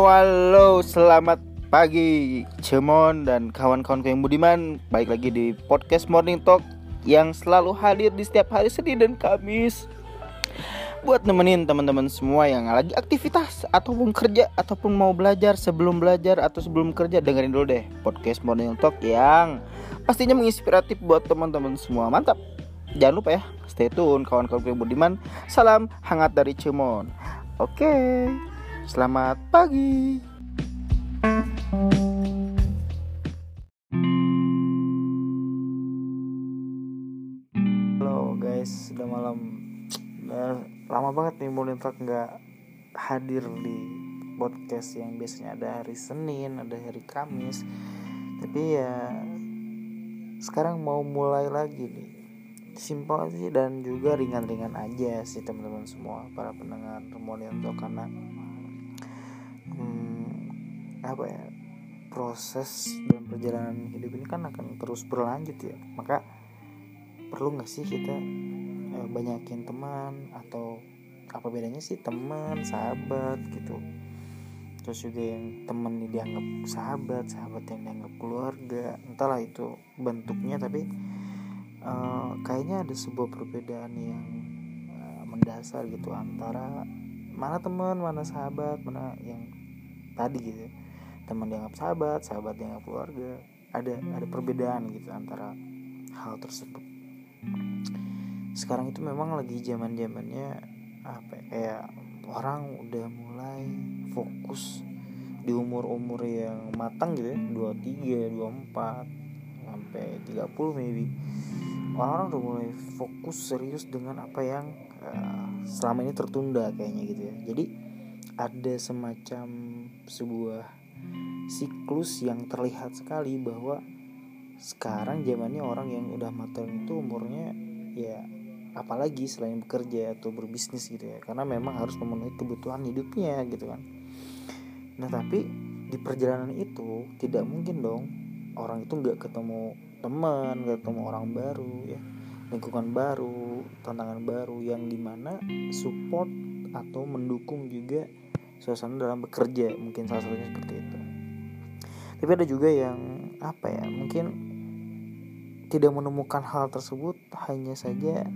Halo, selamat pagi Cemon dan kawan-kawan yang budiman. Baik lagi di podcast Morning Talk Yang selalu hadir di setiap hari Senin dan Kamis. Buat nemenin teman-teman semua yang lagi aktivitas Ataupun kerja, ataupun mau belajar Sebelum belajar atau sebelum kerja Dengerin dulu deh podcast Morning Talk yang Pastinya menginspiratif buat teman-teman semua. Mantap. Jangan lupa ya, stay tune kawan-kawan yang budiman. Salam hangat dari Cemon Oke Selamat pagi. Halo guys, udah malam. Lama banget nih Morning Talk nggak hadir di podcast yang biasanya ada hari Senin, ada hari Kamis. Tapi ya sekarang mau mulai lagi nih. Simpel sih dan juga ringan-ringan aja sih teman-teman semua para pendengar Talk karena apa ya proses dan perjalanan hidup ini kan akan terus berlanjut ya. Maka perlu nggak sih kita eh, banyakin teman atau apa bedanya sih teman sahabat gitu. Terus juga yang temen ini dianggap sahabat sahabat yang dianggap keluarga entahlah itu bentuknya. Tapi uh, kayaknya ada sebuah perbedaan yang uh, mendasar gitu antara mana teman mana sahabat mana yang tadi gitu teman dianggap sahabat sahabat dianggap keluarga. Ada ada perbedaan gitu antara hal tersebut. Sekarang itu memang lagi zaman zamannya apa ya, orang udah mulai fokus di umur umur yang matang gitu ya dua tiga dua empat sampai tiga puluh maybe. Orang-orang udah mulai fokus serius dengan apa yang uh, selama ini tertunda kayaknya gitu ya. Jadi ada semacam sebuah siklus yang terlihat sekali bahwa sekarang zamannya orang yang udah matang itu umurnya ya apalagi selain bekerja atau berbisnis gitu ya. Karena memang harus memenuhi kebutuhan hidupnya gitu kan. Nah tapi di perjalanan itu tidak mungkin dong orang itu nggak ketemu teman nggak ketemu orang baru ya. Lingkungan baru tantangan baru yang di mana support atau mendukung juga suasana dalam bekerja mungkin salah satunya seperti itu. Tapi ada juga yang apa ya mungkin tidak menemukan hal tersebut hanya saja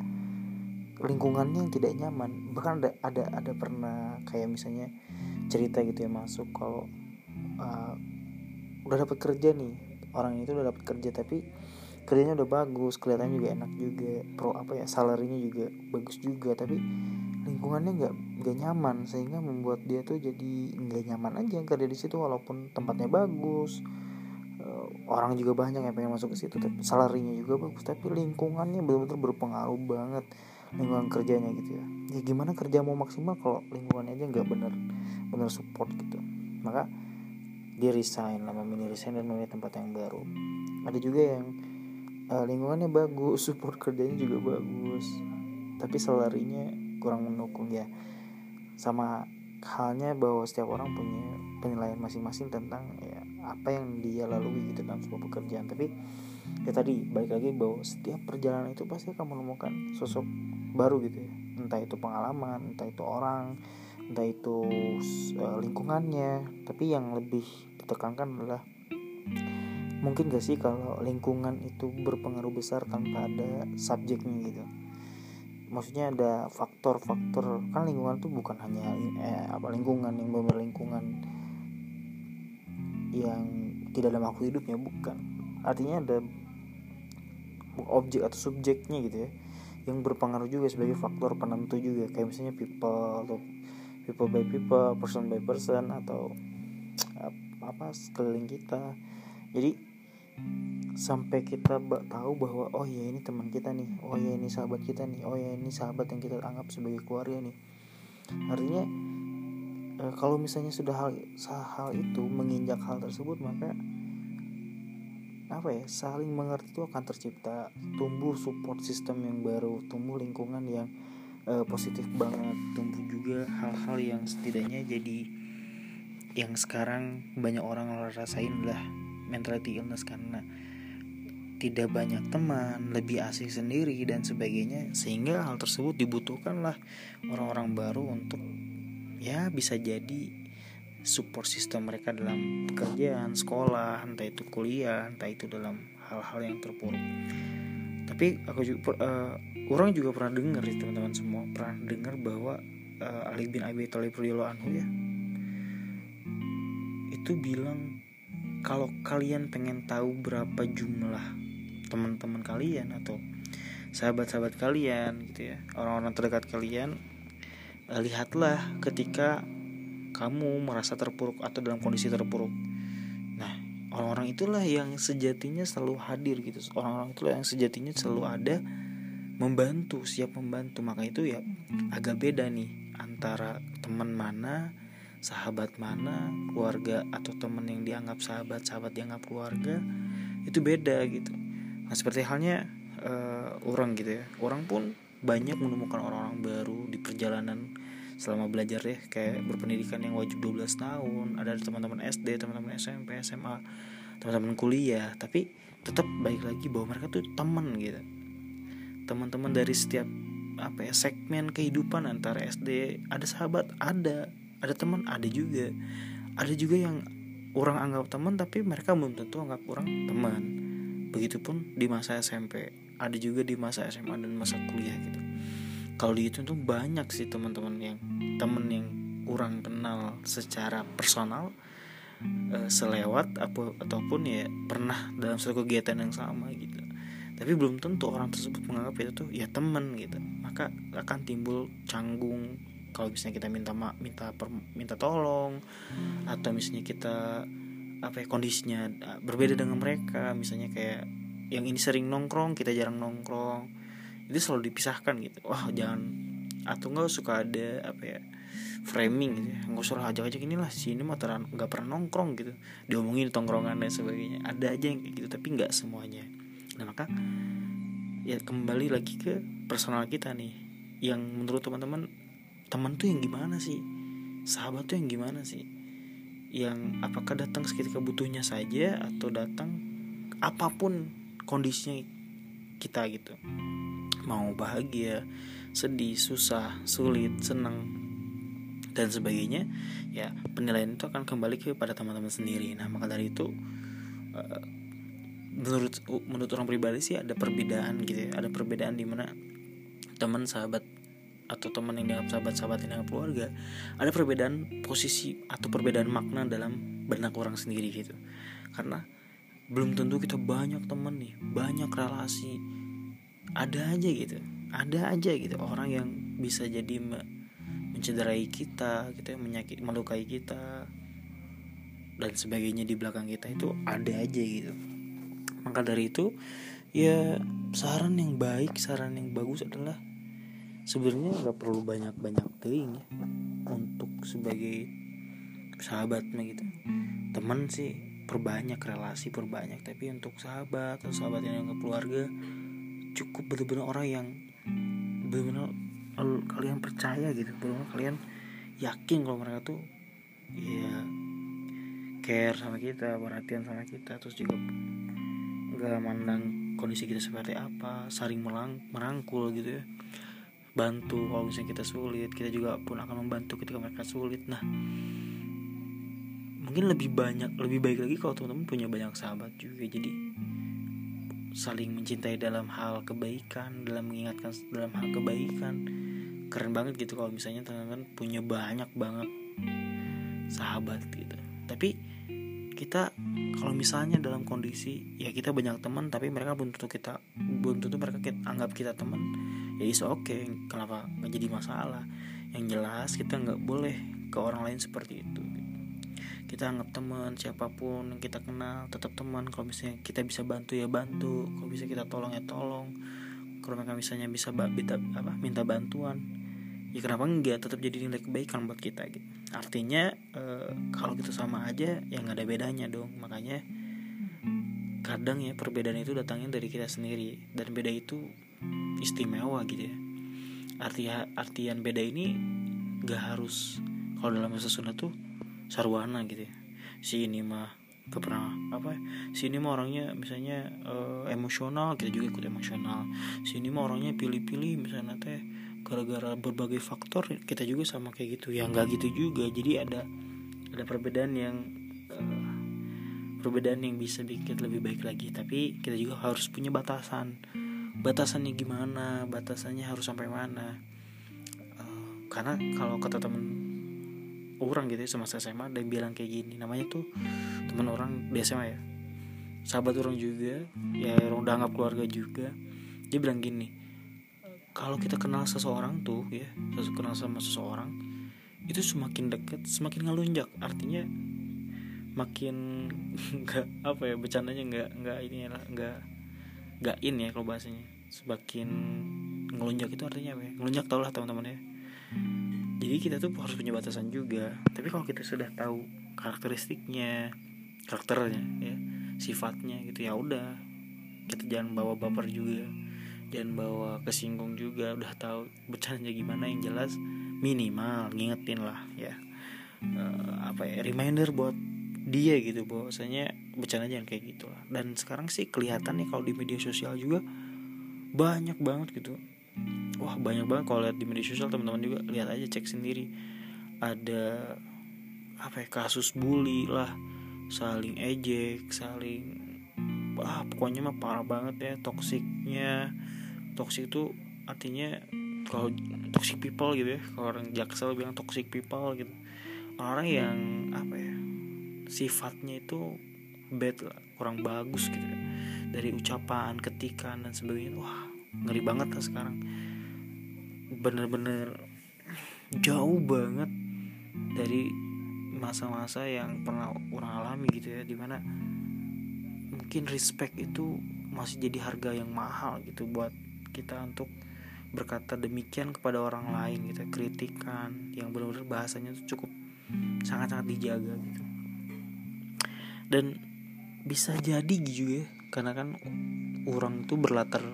lingkungannya yang tidak nyaman. Bahkan ada ada ada pernah kayak misalnya cerita gitu ya masuk kalau uh, udah dapat kerja nih orang itu udah dapat kerja tapi kerjanya udah bagus kelihatannya juga enak juga pro apa ya salarinya juga bagus juga tapi lingkungannya nggak nggak nyaman sehingga membuat dia tuh jadi nggak nyaman aja kerja di situ walaupun tempatnya bagus uh, orang juga banyak yang pengen masuk ke situ tapi salarinya juga bagus tapi lingkungannya betul-betul berpengaruh banget lingkungan kerjanya gitu ya. Ya gimana kerja mau maksimal kalau lingkungannya aja nggak bener bener support gitu. Maka dia resign lama mini resign dan memilih tempat yang baru. Ada juga yang uh, lingkungannya bagus support kerjanya juga bagus. Tapi salarinya kurang mendukung ya. Sama halnya bahwa setiap orang punya penilaian masing-masing tentang ya apa yang dia lalui gitu dalam sebuah pekerjaan. Tapi ya tadi balik lagi bahwa setiap perjalanan itu pasti akan menemukan sosok baru gitu ya. Entah itu pengalaman entah itu orang entah itu uh, lingkungannya. Tapi yang lebih ditekankan adalah mungkin gak sih kalau lingkungan itu berpengaruh besar tanpa ada subjeknya gitu? Maksudnya ada faktor-faktor kan lingkungan tuh bukan hanya eh, apa lingkungan yang benar lingkungan yang tidak ada makhluk hidupnya bukan. Artinya ada objek atau subjeknya gitu ya yang berpengaruh juga sebagai faktor penentu juga. Kayak misalnya people atau people by people person by person atau apa sekeliling kita. Jadi sampai kita tahu bahwa oh ya ini teman kita nih oh ya ini sahabat kita nih oh ya ini sahabat yang kita anggap sebagai keluarga nih. Artinya e, kalau misalnya sudah hal hal itu menginjak hal tersebut maka apa ya saling mengerti itu akan tercipta tumbuh support system yang baru tumbuh lingkungan yang e, positif banget tumbuh juga hal-hal yang setidaknya jadi yang sekarang banyak orang rasain lah mentality illness karena tidak banyak teman, lebih asik sendiri dan sebagainya. Sehingga hal tersebut dibutuhkanlah orang-orang baru untuk ya bisa jadi support system mereka dalam pekerjaan sekolah entah itu kuliah entah itu dalam hal-hal yang terpuruk. Tapi aku juga uh, orang juga pernah dengar ya teman-teman semua pernah dengar bahwa uh, Ali bin Abi Thalib anhu ya itu bilang kalau kalian pengen tahu berapa jumlah teman-teman kalian atau sahabat-sahabat kalian gitu ya orang-orang terdekat kalian uh, lihatlah ketika kamu merasa terpuruk atau dalam kondisi terpuruk. Nah orang-orang itulah yang sejatinya selalu hadir gitu. Orang-orang itulah yang sejatinya selalu ada membantu. Siap membantu. Maka itu ya agak beda nih antara teman mana sahabat mana keluarga atau teman yang dianggap sahabat sahabat dianggap keluarga itu beda gitu. Nah seperti halnya uh, orang gitu ya. Orang pun banyak menemukan orang-orang baru di perjalanan selama belajar ya. Kayak berpendidikan yang wajib 12 tahun ada teman-teman SD teman-teman SMP SMA teman-teman kuliah. Tapi tetap baik lagi bahwa mereka tuh teman gitu. Teman-teman dari setiap apa ya segmen kehidupan antara SD ada sahabat ada ada teman ada juga. Ada juga yang orang anggap teman tapi mereka belum tentu anggap orang teman. Begitupun di masa SMP ada juga di masa SMA dan masa kuliah gitu. Kalau di itu tuh banyak sih teman-teman yang temen yang kurang kenal secara personal uh, selewat apa ataupun ya pernah dalam suatu kegiatan yang sama gitu. Tapi belum tentu orang tersebut menganggap itu tuh ya temen gitu. Maka akan timbul canggung kalau misalnya kita minta ma minta per, minta tolong atau misalnya kita apa ya kondisinya berbeda dengan mereka misalnya kayak yang ini sering nongkrong kita jarang nongkrong itu selalu dipisahkan gitu. Wah jangan atau enggak suka ada apa ya framing gitu ya. Nggak usah ajak ajak inilah sini mah terang nggak pernah nongkrong gitu. Diomongin tongkrongan dan sebagainya. Ada aja yang kayak gitu tapi nggak semuanya. Nah maka ya kembali lagi ke personal kita nih. Yang menurut teman-teman teman tuh yang gimana sih? Sahabat tuh yang gimana sih? Yang apakah datang seketika butuhnya saja atau datang apa pun kondisinya kita gitu. Mau bahagia sedih susah sulit senang dan sebagainya ya penilaian itu akan kembali kepada teman-teman sendiri. Nah maka dari itu uh, menurut menurut orang pribadi sih ada perbedaan gitu ya. Ada perbedaan di mana teman sahabat atau teman yang dianggap sahabat-sahabat yang dianggap keluarga ada perbedaan posisi atau perbedaan makna dalam benak orang sendiri gitu. Karena belum tentu kita banyak teman nih banyak relasi. Ada aja gitu ada aja gitu orang yang bisa jadi mencederai kita gitu ya menyakit melukai kita dan sebagainya di belakang kita itu ada aja gitu. Maka dari itu ya saran yang baik saran yang bagus adalah sebenarnya nggak perlu banyak banyak teing ya untuk sebagai sahabat gitu. Teman sih perbanyak relasi perbanyak tapi untuk sahabat atau sahabat yang ke keluarga cukup benar-benar orang yang benar-benar kalian percaya gitu. Benar kalian yakin kalau mereka tuh ya care sama kita perhatian sama kita. Terus juga nggak mandang kondisi kita seperti apa saling merang merangkul gitu ya bantu kalau misalnya kita sulit kita juga pun akan membantu ketika mereka sulit. Nah mungkin lebih banyak lebih baik lagi kalau teman-teman punya banyak sahabat juga. Jadi saling mencintai dalam hal kebaikan dalam mengingatkan dalam hal kebaikan. Keren banget gitu kalau misalnya teman-teman punya banyak banget sahabat gitu. Tapi kita kalau misalnya dalam kondisi ya kita banyak teman tapi mereka belum tentu kita belum tentu mereka kita, anggap kita teman ya is oke okay. kenapa nggak jadi masalah? Yang jelas kita nggak boleh ke orang lain seperti itu. Kita anggap teman siapa pun yang kita kenal tetap teman. Kalau misalnya kita bisa bantu ya bantu. Kalau bisa kita tolong ya tolong. Kalau mereka misalnya bisa minta apa minta bantuan ya kenapa enggak tetap jadi nilai kebaikan buat kita gitu. Artinya e, kalau kita sama aja ya nggak ada bedanya dong. Makanya kadang ya perbedaan itu datangnya dari kita sendiri. Dan beda itu istimewa gitu ya. Arti artian beda ini gak harus kalau dalam bahasa Sunda tuh sarwana gitu ya. Si ini mah gak pernah apa ya si ini mah orangnya misalnya uh, emosional kita juga ikut emosional. Si ini mah orangnya pilih-pilih misalnya teh gara-gara berbagai faktor kita juga sama kayak gitu. Ya nggak gitu juga. Jadi ada ada perbedaan yang uh, perbedaan yang bisa bikin lebih baik lagi. Tapi kita juga harus punya batasan batasannya gimana batasannya harus sampai mana. Uh, karena kalau kata temen orang gitu ya semasa SMA dan bilang kayak gini. Namanya tuh teman orang di SMA ya. Sahabat orang juga ya orang udah anggap keluarga juga. Dia bilang gini kalau kita kenal seseorang tuh ya kenal sama seseorang itu semakin dekat semakin ngelunjak. Artinya makin nggak apa ya bercandanya nggak nggak ini ya nggak nggak in ya kalau bahasanya. Semakin ngelunjak itu artinya apa ya? Ngelunjak tau lah teman-teman ya. Jadi kita tuh harus punya batasan juga. Tapi kalau kita sudah tahu karakteristiknya karakternya ya sifatnya gitu ya udah. Kita jangan bawa baper juga. Jangan bawa kesinggung juga. Udah tahu bercanda gimana yang jelas minimal ngingetin lah ya. Uh, apa ya reminder buat dia gitu bahwasanya bercanda jangan kayak gitu lah. Dan sekarang sih kelihatan nih kalau di media sosial juga banyak banget gitu. Wah banyak banget kalau lihat di media sosial teman-teman juga lihat aja cek sendiri. Ada apa ya kasus bully lah saling ejek saling ah pokoknya mah parah banget ya toksiknya. Toksik itu artinya kalau toxic people gitu ya kalau orang jaksel bilang toxic people gitu. Orang yang apa sifatnya itu bad lah kurang bagus gitu. Ya. dari ucapan ketikan dan sebagainya wah ngeri banget lah sekarang. Bener-bener jauh banget dari masa-masa yang pernah orang alami gitu ya di mana mungkin respect itu masih jadi harga yang mahal gitu buat kita untuk berkata demikian kepada orang lain gitu kritikan yang benar-benar bahasanya tuh cukup sangat-sangat dijaga gitu dan bisa jadi ya karena kan orang tuh berlatar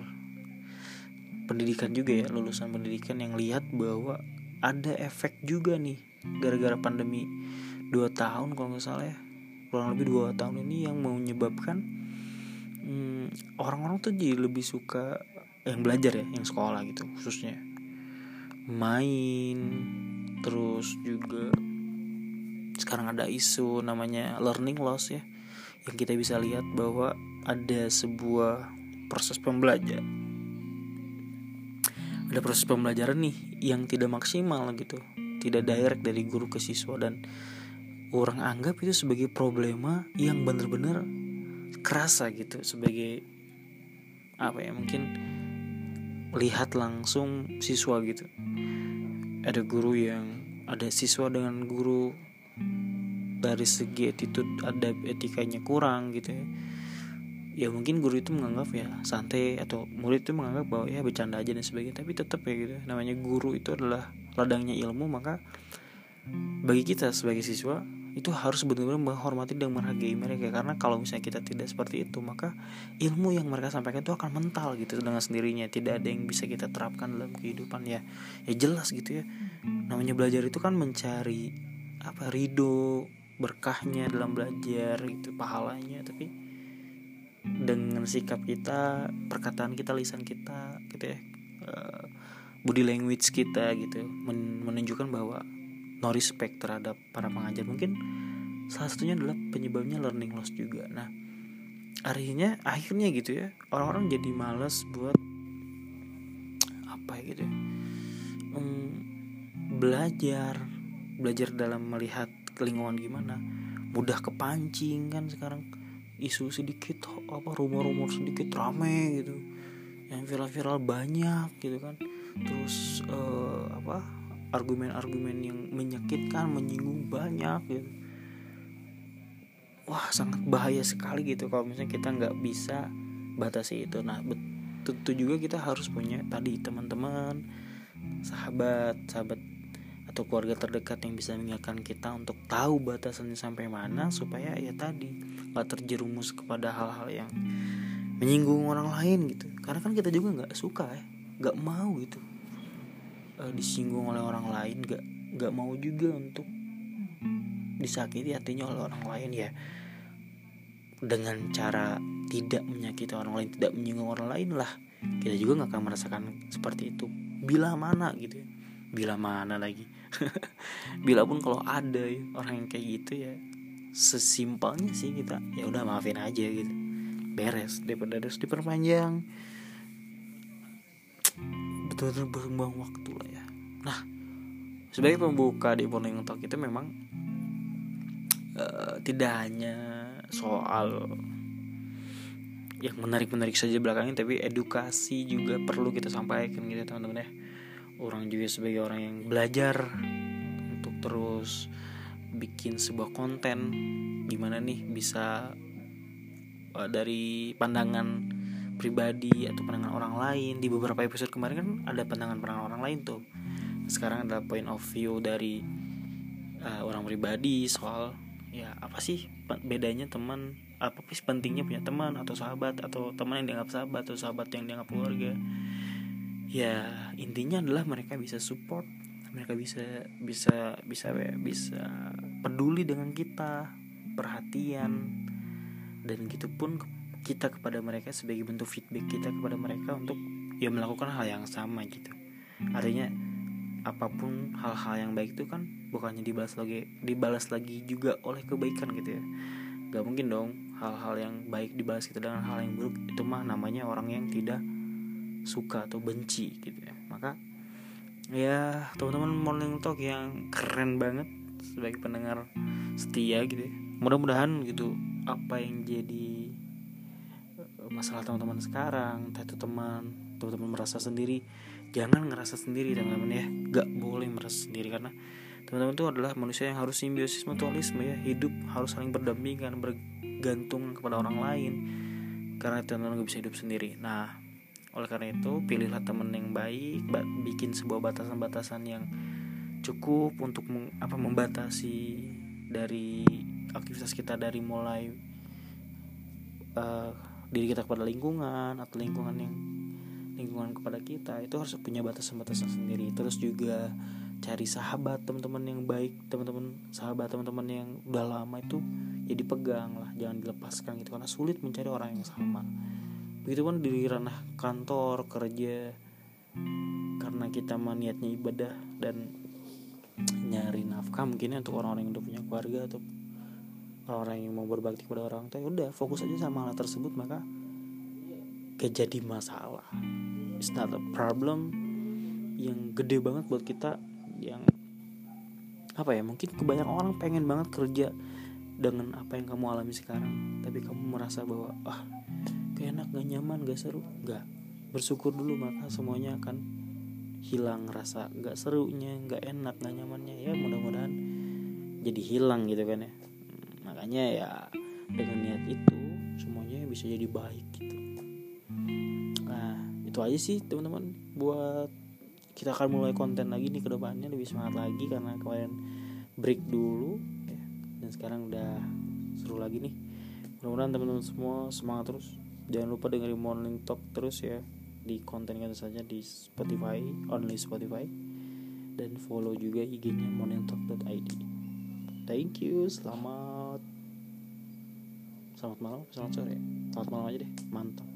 pendidikan juga ya lulusan pendidikan yang lihat bahwa ada efek juga nih gara-gara pandemi dua tahun kalau nggak salah ya. Kurang lebih dua tahun ini yang menyebabkan hmm, orang-orang tuh jadi lebih suka yang belajar ya yang sekolah gitu khususnya. Main terus juga sekarang ada isu namanya learning loss ya yang kita bisa lihat bahwa ada sebuah proses pembelajar ada proses pembelajaran nih yang tidak maksimal gitu tidak direct dari guru ke siswa dan orang anggap itu sebagai problema yang benar-benar kerasa gitu sebagai apa ya mungkin lihat langsung siswa gitu. Ada guru yang ada siswa dengan guru dari segi attitude ada etikanya kurang gitu ya. Ya mungkin guru itu menganggap ya santai atau murid itu menganggap bahwa ya bercanda aja dan sebagainya tapi tetap ya gitu namanya guru itu adalah ladangnya ilmu maka bagi kita sebagai siswa itu harus benar-benar menghormati dan menghargai mereka. Karena kalau misalnya kita tidak seperti itu maka ilmu yang mereka sampaikan itu akan mental gitu dengan sendirinya. Tidak ada yang bisa kita terapkan dalam kehidupan ya. Ya jelas gitu ya. Namanya belajar itu kan mencari apa ridho berkahnya dalam belajar itu pahalanya. Tapi dengan sikap kita perkataan kita lisan kita gitu ya uh, body language kita gitu men menunjukkan bahwa no respect terhadap para pengajar. Mungkin salah satunya adalah penyebabnya learning loss juga. Nah akhirnya akhirnya gitu ya orang-orang jadi males buat apa ya gitu ya um, belajar belajar dalam melihat lingkungan gimana. Mudah kepancing kan sekarang. Isu sedikit apa rumor-rumor sedikit rame gitu. Yang viral-viral banyak gitu kan. Terus uh, apa argumen-argumen yang menyakitkan menyinggung banyak gitu. Wah sangat bahaya sekali gitu kalau misalnya kita nggak bisa batasi itu. Nah tentu juga kita harus punya tadi teman-teman sahabat sahabat atau keluarga terdekat yang bisa mengingatkan kita untuk tahu batasannya sampai mana supaya ya tadi nggak terjerumus kepada hal-hal yang menyinggung orang lain gitu. Karena kan kita juga nggak suka ya nggak mau gitu uh, disinggung oleh orang lain nggak nggak mau juga untuk disakiti hatinya oleh orang lain ya. Dengan cara tidak menyakiti orang lain tidak menyinggung orang lain lah. Kita juga nggak akan merasakan seperti itu. Bila mana gitu ya. Bila mana lagi bila pun kalau ada ya, orang yang kayak gitu ya sesimpelnya sih kita ya udah maafin aja gitu. Beres daripada harus diperpanjang. Betul-betul berbuang waktu lah ya. Nah sebagai pembuka di Morning Talk itu memang uh, tidak hanya soal yang menarik-menarik saja belakangnya tapi edukasi juga perlu kita sampaikan gitu teman-teman ya orang juga sebagai orang yang belajar untuk terus bikin sebuah konten gimana nih bisa uh, dari pandangan pribadi atau pandangan orang lain. Di beberapa episode kemarin kan ada pandangan-pandangan orang lain tuh. Sekarang adalah point of view dari uh, orang pribadi soal ya apa sih bedanya teman apa sih pentingnya punya teman atau sahabat atau teman yang dianggap sahabat atau sahabat yang dianggap keluarga ya intinya adalah mereka bisa support mereka bisa bisa bisa bisa peduli dengan kita perhatian dan gitu pun kita kepada mereka sebagai bentuk feedback kita kepada mereka untuk ya melakukan hal yang sama gitu. Artinya apa pun hal-hal yang baik itu kan bukannya dibalas lagi dibalas lagi juga oleh kebaikan gitu ya. Gak mungkin dong hal-hal yang baik dibalas kita dengan hal yang buruk itu mah namanya orang yang tidak suka atau benci gitu ya. Maka ya teman-teman morning talk yang keren banget sebagai pendengar setia gitu ya. Mudah-mudahan gitu apa yang jadi eh, masalah teman-teman sekarang entah itu teman teman-teman merasa sendiri jangan ngerasa sendiri teman-teman ya. Gak boleh merasa sendiri karena teman-teman itu adalah manusia yang harus simbiosis mutualisme ya. Hidup harus saling berdampingan bergantung kepada orang lain. Karena teman-teman gak bisa hidup sendiri. Nah oleh karena itu pilihlah teman yang baik bikin sebuah batasan-batasan yang cukup untuk apa membatasi dari aktivitas kita dari mulai uh, diri kita kepada lingkungan atau lingkungan yang lingkungan kepada kita itu harus punya batasan-batasan sendiri. Terus juga cari sahabat teman-teman yang baik teman-teman sahabat teman-teman yang udah lama itu ya dipegang lah jangan dilepaskan gitu. Karena sulit mencari orang yang sama begitu kan di ranah kantor kerja. Karena kita maniatnya ibadah dan nyari nafkah mungkin ya untuk orang-orang yang udah punya keluarga atau orang-orang yang mau berbakti kepada orang tua ya udah fokus aja sama hal tersebut maka gak jadi masalah. It's not a problem yang gede banget buat kita yang apa ya mungkin kebanyakan orang pengen banget kerja dengan apa yang kamu alami sekarang tapi kamu merasa bahwa ah kayak enak gak nyaman gak seru. Gak. Bersyukur dulu maka semuanya akan hilang rasa gak serunya gak enak gak nyamannya. Ya mudah-mudahan jadi hilang gitu kan ya. Makanya ya dengan niat itu semuanya bisa jadi baik gitu. Nah itu aja sih teman-teman. Buat kita akan mulai konten lagi nih ke depannya lebih semangat lagi karena kemarin break dulu. Ya. dan sekarang udah seru lagi nih. Mudah-mudahan teman-teman semua semangat terus jangan lupa dengerin morning talk terus ya. Di konten kita saja di Spotify only Spotify. Dan follow juga IG-nya morningtalk.id thank you selamat selamat malam selamat sore. Selamat malam aja deh mantap